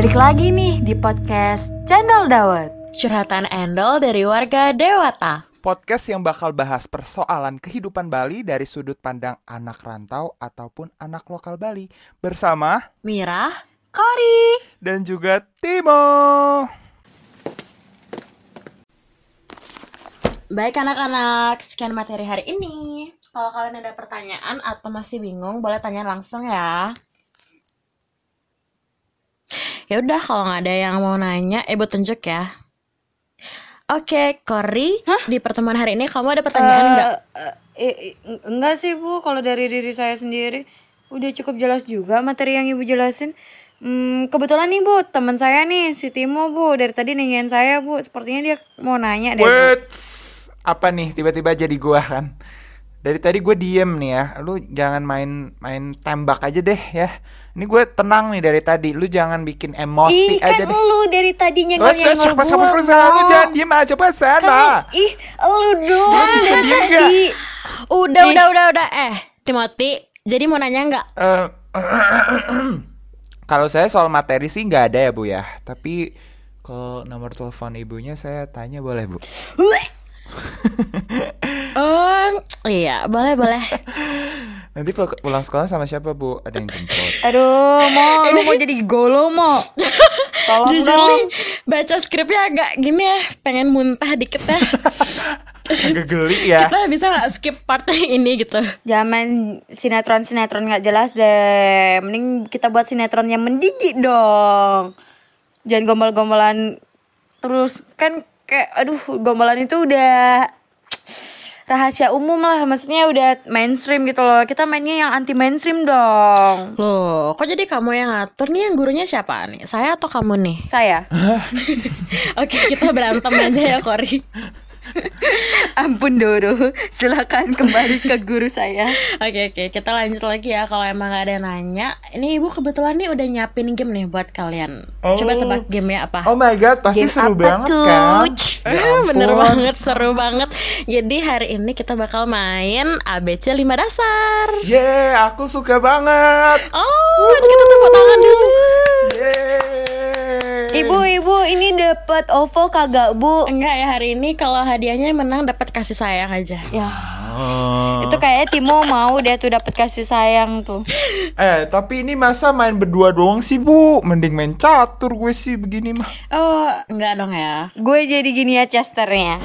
Balik lagi nih di podcast Channel Dawet. Curhatan Endol dari warga Dewata. Podcast yang bakal bahas persoalan kehidupan Bali dari sudut pandang anak rantau ataupun anak lokal Bali bersama Mira, Kori. dan juga Timo. baik anak-anak, sekian materi hari ini. Kalau kalian ada pertanyaan atau masih bingung, boleh tanya langsung ya. Ya udah, kalau nggak ada yang mau nanya, ibu tunjuk ya. Oke, Kori, di pertemuan hari ini kamu ada pertanyaan nggak? Eh, eh, eh, enggak sih bu, kalau dari diri saya sendiri udah cukup jelas juga materi yang ibu jelasin. Hmm, kebetulan nih bu, teman saya nih si Timo bu dari tadi nanyain saya bu, sepertinya dia mau nanya deh. Apa nih tiba-tiba jadi gua kan? Dari tadi gue diem nih ya, lu jangan main main tembak aja deh ya. Ini gue tenang nih dari tadi, lu jangan bikin emosi Ih aja kan deh. lu dari tadi Oh, nyenggol saya nyenggol pas sana, lu jangan diem aja pas sana. Kan, ih, lu doang bisa dari diem tadi. Udah, udah, udah, udah. Eh, Timothy, jadi mau nanya nggak? Eh, kalau saya soal materi sih nggak ada ya bu ya. Tapi kalau nomor telepon ibunya saya tanya boleh bu? Oh, iya, boleh, boleh. Nanti pul- pulang sekolah sama siapa bu? Ada yang jemput? Aduh, mau lu mau jadi golo mau. Tolong Jujur dong. nih, baca skripnya agak gini ya, pengen muntah dikit ya. Agak geli ya. Kita bisa nggak skip part ini gitu? Zaman sinetron-sinetron nggak jelas deh. Mending kita buat sinetron yang mendidik dong. Jangan gombal-gombalan terus kan kayak aduh gombalan itu udah rahasia umum lah maksudnya udah mainstream gitu loh kita mainnya yang anti mainstream dong Loh, kok jadi kamu yang ngatur nih yang gurunya siapa nih? Saya atau kamu nih? saya Oke, kita berantem aja ya, Kori. Ampun Doro silakan kembali ke guru saya Oke, oke, kita lanjut lagi ya. Kalau emang gak ada yang nanya, ini ibu kebetulan nih udah nyiapin game nih buat kalian. Coba Oh. tebak gamenya apa? Oh my god, pasti Game seru apa, banget kan? Coach? Ya Eh, Bener banget, seru banget. Jadi hari ini kita bakal main ABC 5 dasar. Yeay, aku suka banget. Oh, kita tepuk tangan dulu. Yeay. Ibu ibu ini dapat OVO kagak bu Enggak ya hari ini kalau hadiahnya menang dapat kasih sayang aja. ya Oh. itu kayaknya Timo mau dia tuh dapat kasih sayang tuh Eh, tapi ini masa main berdua doang sih bu? Mending main catur gue sih begini mah. Oh, enggak dong ya. gue jadi gini ya Chesternya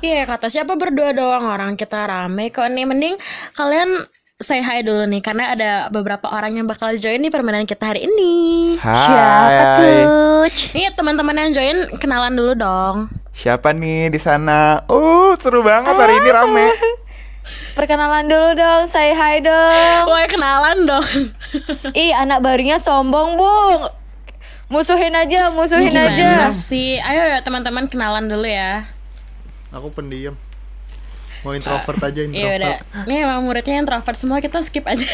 Iya kata siapa berdua doang orang kita rame kok nih mending kalian say hi dulu nih karena ada beberapa orang yang bakal join di permainan kita hari ini. siapa Hai. coach Nih teman-teman yang join kenalan dulu dong. Siapa nih di sana? Uh, seru banget hari ini rame. perkenalan dulu dong say hi dong Woi kenalan dong. ih anak barunya sombong bu musuhin aja musuhin Gimana aja sih? Ayo ya teman-teman kenalan dulu ya. Aku pendiam. Mau introvert aja Iya introvert. udah. Nih emang muridnya introvert semua kita skip aja.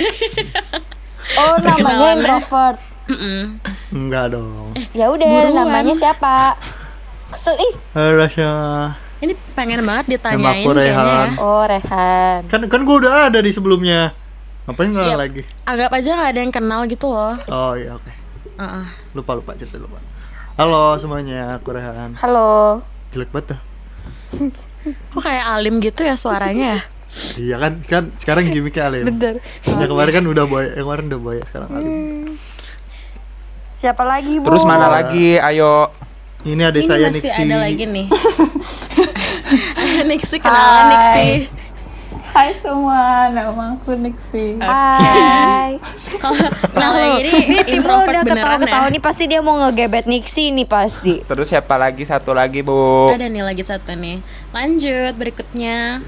oh namanya introvert Mm-mm. Enggak dong. ya udah namanya siapa kesel ih Halo Rasya. Ini pengen banget ditanyain Nama aku kayaknya ya. Rehan. oh Rehan Kan kan gue udah ada di sebelumnya. Ngapain nggak Iya. lagi? Anggap aja nggak ada yang kenal gitu loh. Oh iya oke. Heeh. Lupa lupa cerita lupa. Halo semuanya, aku Rehan. halo Jelek banget dah. Kok kayak alim gitu ya suaranya ya? Iya kan kan sekarang gimmicknya Alim. Bentar. Ya kemarin kan udah boy, yang kemarin udah boy sekarang Alim. siapa lagi bu Terus mana lagi? Ayo. Ini ada Ini saya masih Nixi. ada lagi nih. Nixi kenalan Nixi. Hai semua, nama aku Nixi. Hai Nah, ini Nih Timo introvert udah ketawa-ketawa ya. nih pasti dia mau ngegebet Nixi nih pasti Terus siapa lagi? Satu lagi bu. Ada nih lagi satu nih. Lanjut berikutnya.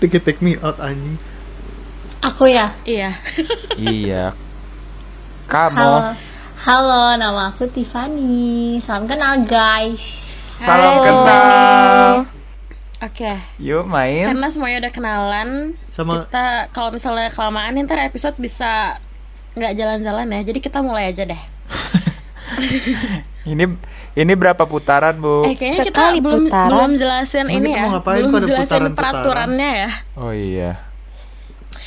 Dikit take me out anjing. Aku ya. Iya. iya. Kamu. Halo. Halo, nama aku Tiffany. Salam kenal guys. Salam kenal. Oke. Yuk main. Karena semuanya udah kenalan, Sama kita kalau misalnya kelamaan ntar episode bisa nggak jalan-jalan ya. Jadi kita mulai aja deh. Ini ini berapa putaran bu? Eh kayaknya kita Sekali belum putaran. belum jelasin Emang ini kita ya. Belum pada jelasin putaran-putaran? peraturannya ya. Oh iya.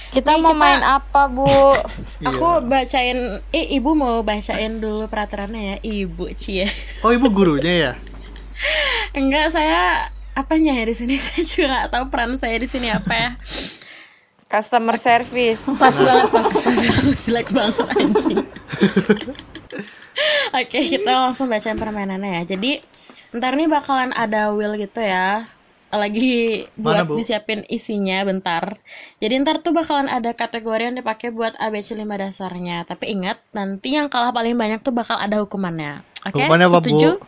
Kita Nih, mau kita- main apa, Bu? Aku bacain eh ibu mau bacain dulu peraturannya ya, ibu Cie. Oh ibu gurunya ya? Enggak, saya apanya ya di sini? Saya juga nggak tahu peran saya di sini apa ya. Customer service. Pas banget Pak. Astagfirullah, jelek banget anjing. Oke, kita langsung bacain permainannya ya. Jadi, ntar nih bakalan ada wheel gitu ya. Lagi Mana, buat Bu? disiapin isinya bentar. Jadi ntar tuh bakalan ada kategori yang dipakai buat ABC 5 dasarnya. Tapi ingat, nanti yang kalah paling banyak tuh bakal ada hukumannya. Oke, Hukumannya apa, Bu?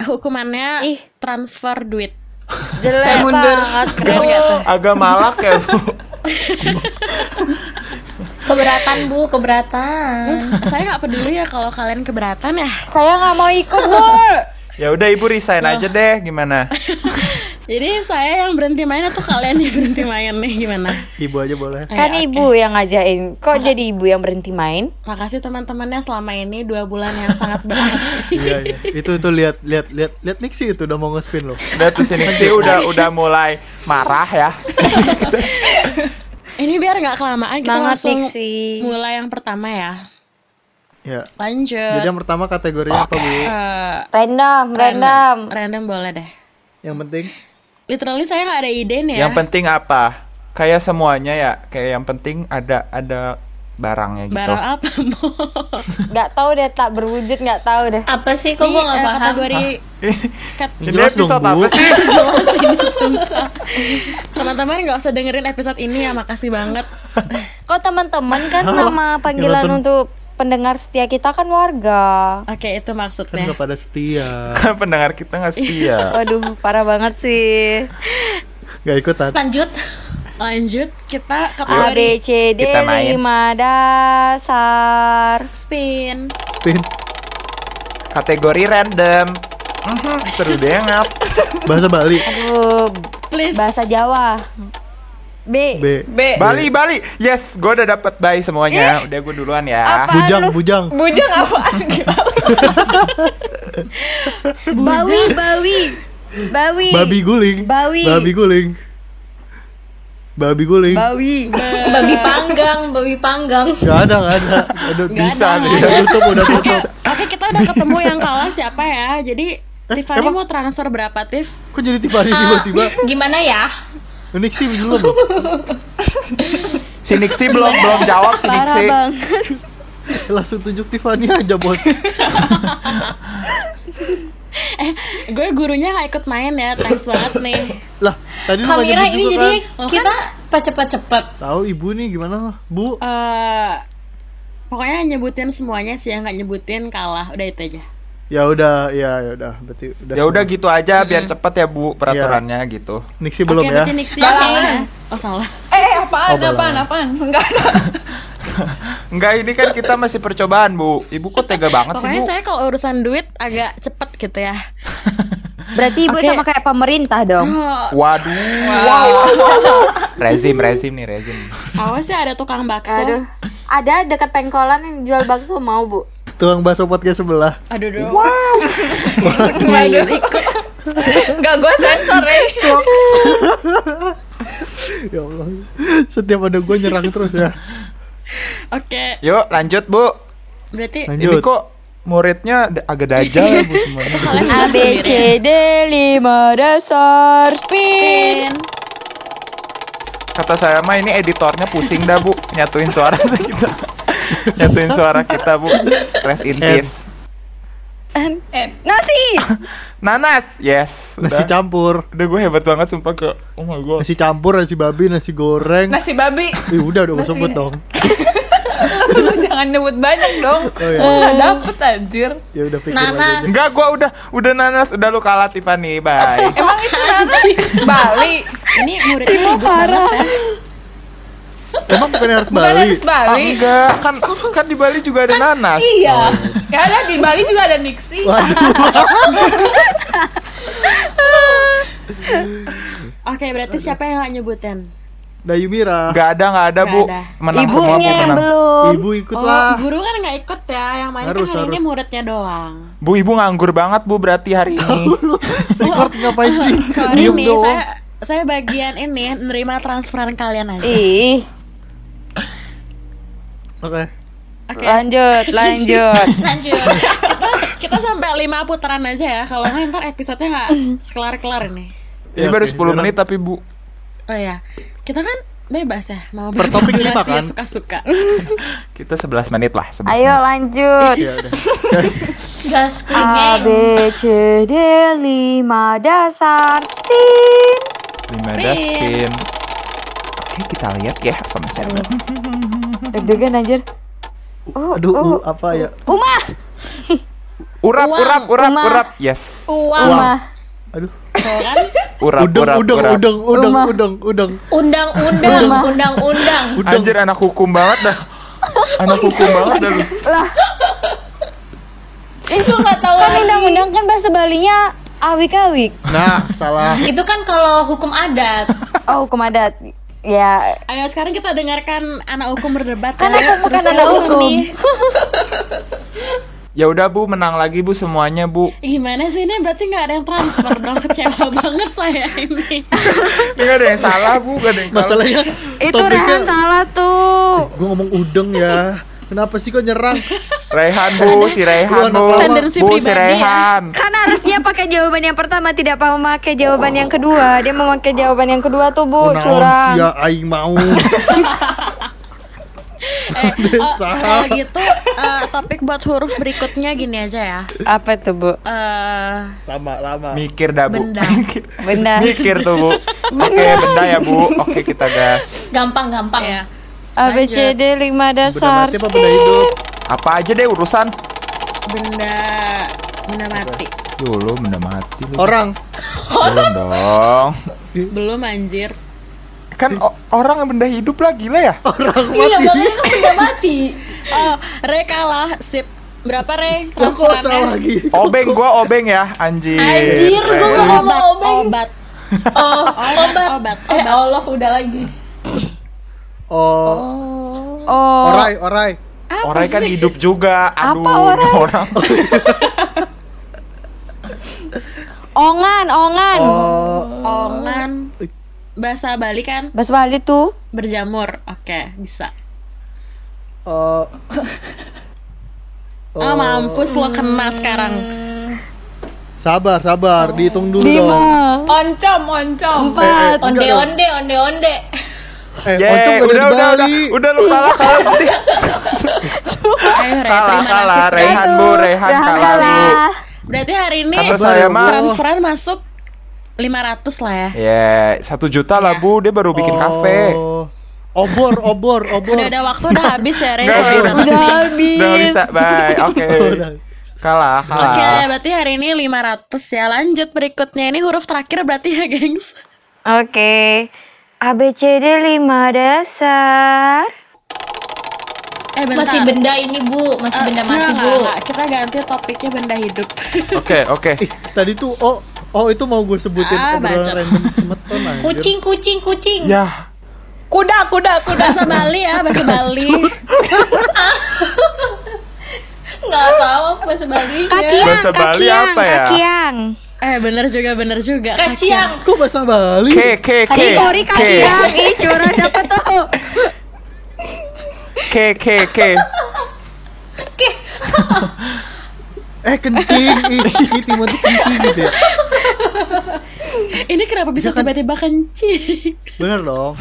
Hukumannya Ih. transfer duit. Jelek banget, keren gak tuh? Agak malak ya bu. Keberatan Bu, keberatan. Terus saya nggak peduli ya kalau kalian keberatan ya. Saya nggak mau ikut, Bu. Ya udah ibu resign aja deh. Gimana? Jadi saya yang berhenti main atau kalian yang berhenti main nih gimana? Ibu aja boleh. Kan oke. ibu yang ngajain. Kok jadi ibu yang berhenti main? Makasih teman-temannya selama ini dua bulan yang sangat berarti. iya iya. Itu tuh lihat lihat lihat lihat Nixie itu udah mau nge-spin loh. Udah tuh sini sih udah udah mulai marah ya. ini biar nggak kelamaan kita Semangat, langsung Nixie. mulai yang pertama ya. Ya. Lanjut. Jadi yang pertama kategorinya apa bu? Eh, Random, random. Random boleh deh. Yang penting Literally saya nggak ada ide nih ya. Yang penting apa? Kayak semuanya ya. Kayak yang penting ada ada barangnya gitu. Barang apa? Gak tahu deh, tak berwujud nggak tahu deh. Apa sih kok gue nggak eh, paham? kategori kat- Ini Jelas episode apa sih? Jelas ini, sumpah. Teman-teman nggak usah dengerin episode ini ya, makasih banget. Kok teman-teman kan nama panggilan untuk pendengar setia kita kan warga. Oke, itu kan maksudnya. nggak pada setia. Kan pendengar kita nggak setia. Waduh, parah banget sih. Gak ikutan. Lanjut. Lanjut kita A kategori B C D Kita main. lima dasar. spin. Spin. Kategori random. Mhm, seru banget. Bahasa Bali. Aduh, Please. bahasa Jawa. B. B. Bali Bali. Yes, gue udah dapet bye semuanya. Udah gue duluan ya. Apaan Bujang, lu? bujang. Bujang apaan? Bawi, bawi. Bawi. Babi guling. Bawi. Babi guling. Babi guling. Bawi. Babi panggang, babi panggang. Gak ada, gak ada. Aduh, Nggak bisa ada. nih. Udah tutup, udah Oke, tutup. oke kita udah ketemu yang kalah siapa ya. Jadi Tiffany emang? mau transfer berapa, Tiff? Kok jadi Tiffany tiba-tiba? Gimana ya? Unik sih belum loh. Si belum belum jawab si Parah. Langsung tunjuk Tiffany aja bos. Gue gurunya gak ikut main ya, thanks banget nih. Lah, tadi lu gak nyebut ini juga jadi kan? Kita cepet-cepet. Tahu ibu nih gimana? Bu, Eh, pokoknya nyebutin semuanya sih yang nggak nyebutin kalah, udah itu aja. Ya udah, ya ya udah. Berarti udah. Ya udah gitu aja biar cepet ya Bu peraturannya gitu. Nixie belum Oke, ya? yang kalah ya. Oh salah. Eh apaan? Oh, apaan? Apaan? Enggak ada. Enggak ini kan kita masih percobaan Bu. Ibu kok tega banget sih Pokoknya Bu? saya kalau urusan duit agak cepet gitu ya. Berarti ibu Oke. sama kayak pemerintah dong. Oh, Waduh. Wow. rezim rezim nih rezim. awas ya ada tukang bakso. Aduh. Ada dekat pengkolan yang jual bakso mau bu. Tuang bakso podcast sebelah. Aduh, aduh. Waduh. Enggak gue sensor ya. Ya Allah. Setiap ada gue nyerang terus ya. Oke, Yuk lanjut Bu. berarti Lanjut. Ini kok muridnya agak dajal ya Bu semuanya. A B. C D lima dasar. Spin. Kata saya mah ini editornya pusing dah Bu nyatuin suara kita. nyatuin suara kita Bu. Rest in peace. Nasi. Nanas. Yes. Nasi Udah. campur. Udah gue hebat banget sumpah ke Oh my god. Nasi campur, nasi babi, nasi goreng. Nasi babi. Ih, udah udah gue sebut dong. Lu jangan nyebut banyak dong. Oh, iya. Nggak dapet anjir. Ya udah pikir Nana. Enggak, gua udah udah nanas, udah lu kalah Tiffany. Bye. Emang itu nanas Bali. Ini muridnya ribut banget ya. Emang bukannya harus Bukan Bali? Ah, Bali. enggak, kan kan di Bali juga ada nanas. Iya. Gak ada di Bali juga ada Nixie. Waduh. Oke, berarti siapa yang gak nyebutin? Dayu Mira. Enggak ada, enggak ada, Nggak Bu. ada. Menang semua, Bu, Ibunya yang menang. belum. Ibu ikut Oh, lah. guru kan gak ikut ya, yang main Harus, kan hari ini harus. muridnya doang. Bu, Ibu nganggur banget, Bu, berarti hari ini. Record ngapain sih? Sorry nih, doang. saya saya bagian ini nerima transferan kalian aja. Ih, Oke. Oke. lanjut, lanjut. Lanjut. Kita sampai 5 putaran aja ya. Kalau nggak ntar episode-nya nggak kelar-kelar ini. Ini Ya, baru oke, 10 jalan. menit tapi Bu. Oh ya, kita kan bebas ya mau Per topik lima, berdurasi ya, kan? suka-suka. Kita 11 menit lah, 11 Ayo menit. lanjut. Ya udah. Gas A B. C D lima dasar spin. 5 daskin. Oke, kita lihat ya sama siapa. Deg-degan anjir. Uh, aduh, uh, uh, apa ya? Umah, Urap, Uang, urap, urap, Uma. urap. Yes. Uang. Umah. Aduh. Urap, Udang, urap, udang, urap. udang, udang, Rumah. udang, udang. Undang-undang, undang-undang. Udang. Anjir anak hukum banget dah. Anak hukum banget dah lu. Itu nggak tahu Kan undang-undang kan bahasa Balinya awik-awik. Nah, salah. Itu kan kalau hukum adat. Oh, hukum adat. Ya, Ayo sekarang kita dengarkan anak hukum berdebat. Kan ya. aku bukan Terus anak hukum. nih? Ya udah Bu, menang lagi Bu semuanya Bu. Gimana sih ini berarti nggak ada yang transfer dong kecewa banget saya ini. Ini gak ada yang salah Bu, gak ada yang salah. Masalahnya itu Rehan salah tuh. Gue ngomong udang ya. Kenapa sih kok nyerang? Rehan Bu, si Rehan Bu. Bu, si ya. Rehan. Kan harusnya pakai jawaban yang pertama, tidak memakai jawaban yang kedua. Dia memakai jawaban yang kedua tuh, Bu. Kunaon Curang. sia aing mau. Eh, oh, kalau gitu eh, topik buat huruf berikutnya gini aja ya. Apa tuh, Bu? Eh, Lama, lama. Mikir dah Bu. Benda. Benda. Mikir tuh Bu. Oke, benda ya Bu. Oke, kita gas. Gampang-gampang. ya. A B C D lima Benda dasar mati apa benda hidup? Apa aja deh urusan. Benda benda mati. Dulu benda mati lu. Orang. Belum dong. Belum anjir. Kan o- orang yang benda hidup lah gila ya? Orang Iya, mati. makanya kan benda mati. Oh, Re kalah. Sip. Berapa Re transferannya? lagi? Obeng gua obeng ya, anjir. Anjir, gua ngomong Obat, obeng. obat. Oh, obat. obat, Eh, obat. Allah udah lagi. Oh, Oh. orai, orai. Apa Orang kan sih? hidup juga. Aduh, Apa orang? orang. Ongan, ongan. Oh, Ongan. Bahasa Bali kan Bahasa Bali tuh. berjamur. Oke, bisa. oh. Oh, mampus lo kena sekarang. Sabar, sabar, dihitung dulu dong. Lima, Oncom, oncom. empat. Eh, Onde enggak dong. onde onde onde. Eh, Oncom udah, udah, udah, Bali. udah lu kalah, kalah. Ayo Re, kalah, terima kalah. Rehan bu, Rehan kalah bu. Berarti hari ini Kata Sabar, saya Bu. mah, transferan masuk 500 lah ya. ya satu juta lah bu, dia baru bikin kafe. Oh. Obor, obor, obor. Udah ada waktu udah habis ya Re, Nggak, sorry udah. banget. Udah habis. Udah bisa, bye. Oke. Udah. Kalah, kalah. Oke, berarti hari ini 500 ya. Lanjut berikutnya ini huruf terakhir berarti ya, gengs. Oke. A B C D lima dasar. Eh, bentar. Masih benda ini, Bu. Masih Eh, benda enggak, mati, enggak, Bu. enggak. Kita ganti topiknya benda hidup. Oke, oke. Ih, tadi tuh oh oh itu mau gue sebutin Ah, obrolan random semeton anjir. Kucing, kucing, kucing. Ya, Kuda, kuda, kuda. bahasa Bali ya, bahasa Bali. Nggak tahu apa bahasa Bali. Kakiang, Bahasa Bali kakiang, apa ya? kakiang. Eh, bener juga, bener juga. Kaciang. Kok bahasa Bali? K, K, K. Ih, sorry K, kakiang. Ih, curang siapa tuh? K, K, K. Eh kencing, ih, Timothy kencing gitu ya. Ini kenapa bisa tiba-tiba kencing? Bener dong.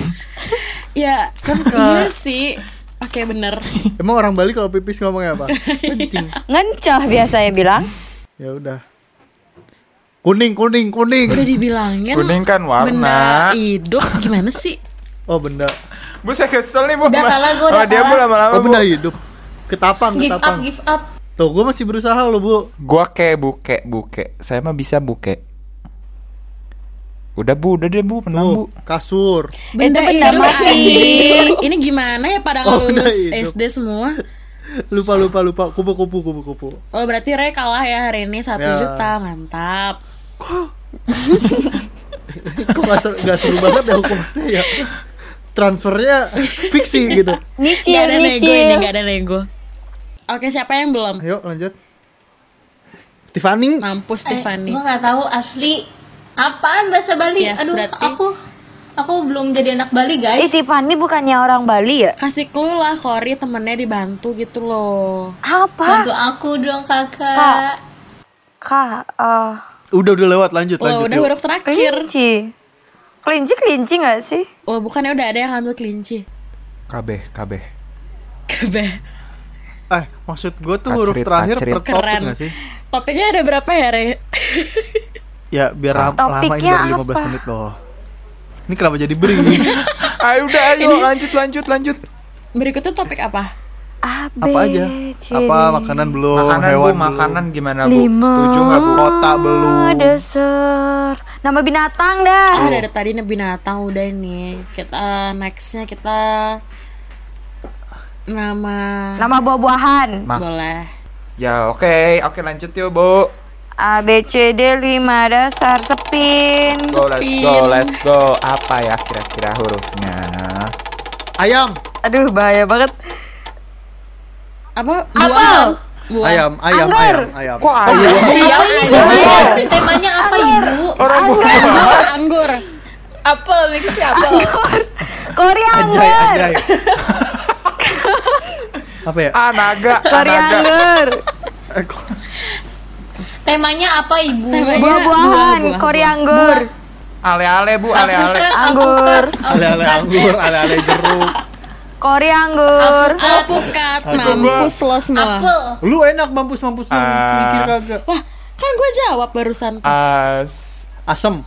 ya, iya sih. Oke, bener. Emang orang Bali kalau pipis ngomongnya apa? Kencing. Ngencoh biasanya bilang. Ya udah. Kuning, kuning, kuning. Udah dibilangin. Kuning kan warna. Benda hidup gimana sih? Oh benda. Bu saya kesel nih bu. Udah kalah, gua udah Oh, dia bu lama-lama Oh bu. benda hidup. Ketapang, Give up, ketapang. give up. Tuh, gue masih berusaha loh bu. Gua ke buke buke. Saya mah bisa buke. Udah bu, udah deh bu, menang bu. Kasur. Benda, benda hidup, anjir. Ini gimana ya pada Oh, lulus. SD semua? Lupa, lupa, lupa. Kupu-kupu, kupu-kupu. Oh berarti Re kalah ya hari ini satu Ya. juta mantap. Kok gak seru, gak seru banget ya hukumannya ya? Transfernya fiksi gitu. Gak Nyicil, ada nego ini gak ada nego. Oke siapa yang belum? Ayo lanjut. Tiffany. Mampus Eh, Tiffany. Gue nggak tahu asli Apaan bahasa Bali? Yes, Aduh, berarti. aku aku belum jadi anak Bali, guys. Eh Tiffany bukannya orang Bali ya? Kasih clue lah Kori temennya dibantu gitu loh. Apa? Bantu aku dong, Kakak. Kak. Kak, eh Udah udah lewat lanjut Loh, lanjut. udah yuk. huruf terakhir. kelinci. Kelinci kelinci gak sih? Oh, bukannya udah ada yang ngambil kelinci. KB, KB. Kebe. Eh, maksud gue tuh huruf Kacrit, terakhir kacrit. per topik Keren. nggak sih? Topiknya ada berapa ya, Re? Ya biar ram- lama ini Topiknya dari 15 apa? menit loh. Ini kenapa jadi nih? Ayo udah ayo lanjut lanjut lanjut. Berikutnya topik apa? A, B, Apa aja? C, Apa makanan belum? Makanan hewan bu, belum? makanan gimana bu? Lima. Setuju nggak bu? Kota belum. Dasar. Nama binatang dah. Ah, dari tadi nih binatang udah ini. Kita nextnya kita nama Nama buah-buahan. Boleh. Ya oke, oke lanjut yuk bu. A B C D 5 dasar sepin. Go let's go let's go. Apa ya kira-kira hurufnya? Ayam. Aduh bahaya banget. Apa? Buah. Buah. Ayam, ayam, Anggur. ayam, ayam. Kok ayo? Siapa temanya? Temanya apa, Ibu? Orang bu. Anggur, anggur. Apel nih siapa? Koriander. Anjay, anjay. Apa ya? Ah naga, ah, naga. Koriander. Eh, kok- Temanya apa, Ibu? Buah-buahan. buah-buah. Koriander. Ale-ale bu, ale-ale. Alpukat, Anggur. alpukat, Ale-ale anggur, ale-ale jeruk. Koriander. Alpukat, mampus lo semua. Apel. Lu enak mampus-mampus lu Ah. mikir kagak. Wah, kan gue jawab barusan. As, Asem.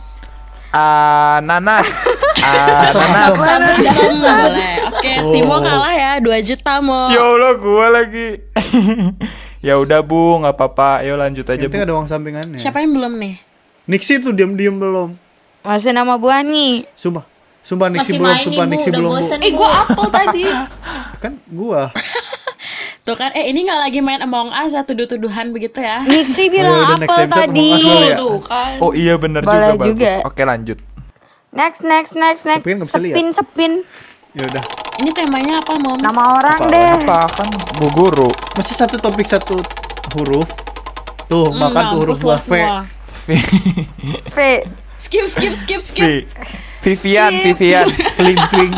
ananas. Ananas. Boleh. Oke, Timo kalah ya, 2 juta mau. Ya Allah, gua lagi. ya udah bu, nggak apa-apa. Ayo lanjut aja bu. ada uang sampingannya. Siapa yang belum nih? Nixi tuh diam-diam belum. Masih nama buah nih. Sumpah. Sumpah Nixi Masih belum, sumpah Nixi belum, Bu. bosen, Eh gua apel tadi. Kan gua. Tuh kan, eh ini nggak lagi main Among Us ya, tuduh-tuduhan begitu ya. Nixi bilang udah next apel tadi. Ya. Tuh kan. Oh iya bener Boleh juga, juga. bagus. Oke lanjut. Next next next next. Tapi kan lihat. Sepin sepin. Ya udah. Ini temanya apa, Moms? Nama orang Apa, deh. apa kan bu guru? Masih satu topik satu huruf. Tuh, Hmm, makan tuh huruf buah V. semua. V. Skip, skip, skip, skip. Vi- Vivian, Vivian. Fling fling.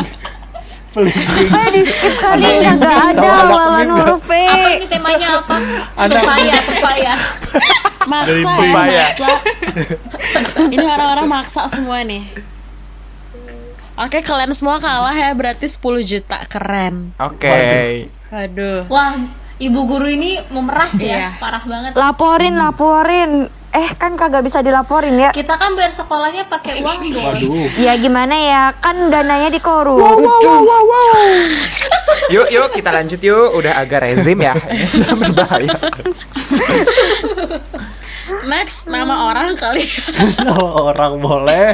Fling fling. V di skip kali kagak ada Tahu anak walan Min nggak? huruf V. Apa ini temanya apa? Anak Pepaya, pepaya. Maksa ya, maksa. Ini orang-orang maksa semua nih. Oke, kalian semua kalah ya, berarti 10 juta. Keren. Oke. Aduh. Wah, ibu guru ini memerah Iya. ya, parah banget. Laporin laporin. Eh kan kagak bisa dilaporin ya. Kita kan bayar sekolahnya pakai uang dong. Waduh. Ya gimana ya kan dananya dikorup. Yuk, yuk kita lanjut yuk. Udah agak rezim ya. Udah berbahaya. Next, nama orang kali. Nama orang boleh.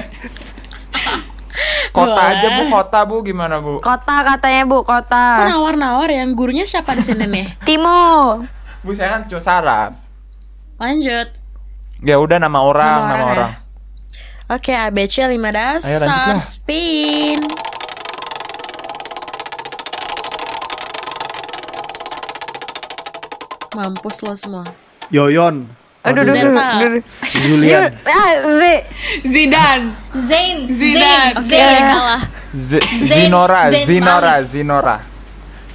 Kota Boleh. aja bu, kota bu gimana bu? Kota katanya Bu, Kok kota. nawar-nawar yang gurunya siapa di sini nih? Timo. Bu saya kan cuma saran. Lanjut. Ya udah nama orang, Nama nama orang orang. ya? Oke, ABC 5 dasar. Ayo, lanjutlah. Spin. Mampus lo semua. Yoyon. Aduh, aduh, aduh, aduh. Julian. Ah, Z. Zidan. Zain, Zidan. Oke, kalah. Z- Zinora, Zain Zinora, Zinora.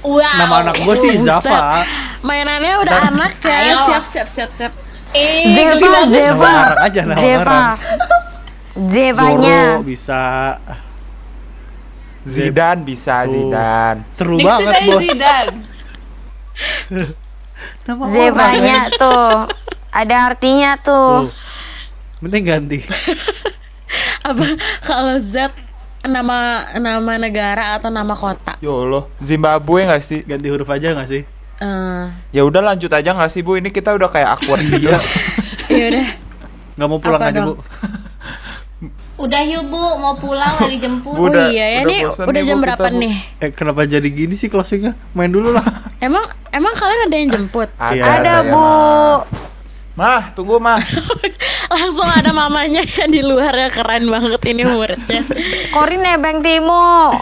Wow. Nama anak gue sih. Zafa. Mainannya udah anak ya. Ayo. Siap, siap, siap, siap. Eh, Zeva, Zeva. orang aja nama Zeva. orang. Zevanya. Zoro bisa. Zidan bisa, Tuh. Zidan. Seru Nixi banget bos. Zidan. Nama orang. Zevanya tuh. Ada artinya tuh. Tuh. Mending ganti. Apa kalau Z nama nama negara atau nama kota? Ya Allah, Zimbabwe nggak sih? Ganti huruf aja gak sih? Eh, Ya udah lanjut aja nggak sih bu? Ini kita udah kayak awkward dia. ya udah. Gak mau pulang Apa aja dong? bu. Udah yuk bu, mau pulang udah dijemput. Bu, Oh Udah- iya ya, udah ini bosan udah nih, jam Bu, berapa kita, Bu. nih? Eh kenapa jadi gini sih closingnya? Main dulu lah. Emang emang kalian ada yang jemput? Iya, Ada saya, Bu. Mah. Mah, tunggu mah. Langsung ada mamanya yang di luar ya keren banget ini muridnya. Korin nebeng Timo.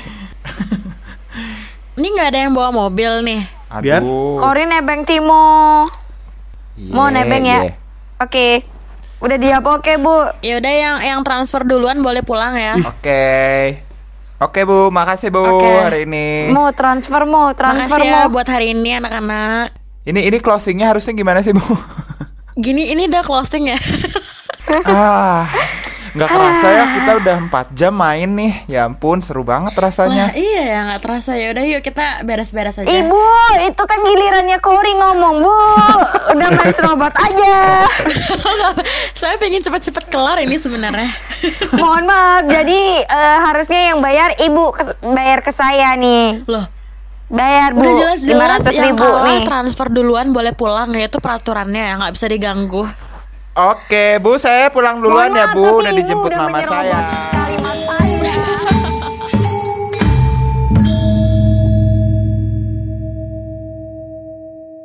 Ini nggak ada yang bawa mobil nih. Biar- Aduh. Korin nebeng Timo. Iya, Mau nebeng ya? iya. Oke. Udah dijawab oke bu. Ya udah yang yang transfer duluan boleh pulang ya. Oke. Oke Bu, makasih Bu Oke. hari ini. Mau transfer mau transfer Makasih ya mau. buat hari ini anak-anak. Ini ini closingnya harusnya gimana sih Bu? Gini ini udah closing ya. ah, nggak kerasa ya kita udah 4 jam main nih. Ya ampun, seru banget Wah, rasanya. iya ya nggak terasa ya. Udah yuk kita beres-beres aja. Ibu, itu kan gilirannya Kori ngomong bu. Udah main serobot aja. Saya pengen cepet-cepet kelar ini sebenarnya. Mohon maaf, jadi eh, harusnya yang bayar ibu ke- bayar ke saya nih. Loh, Bayar bu, udah jelas-jelas 500 yang ribu kalah nih. transfer duluan boleh pulang ya itu peraturannya ya nggak bisa diganggu. Oke, Bu, saya pulang duluan Mohon ya, Bu. Udah dijemput mama saya.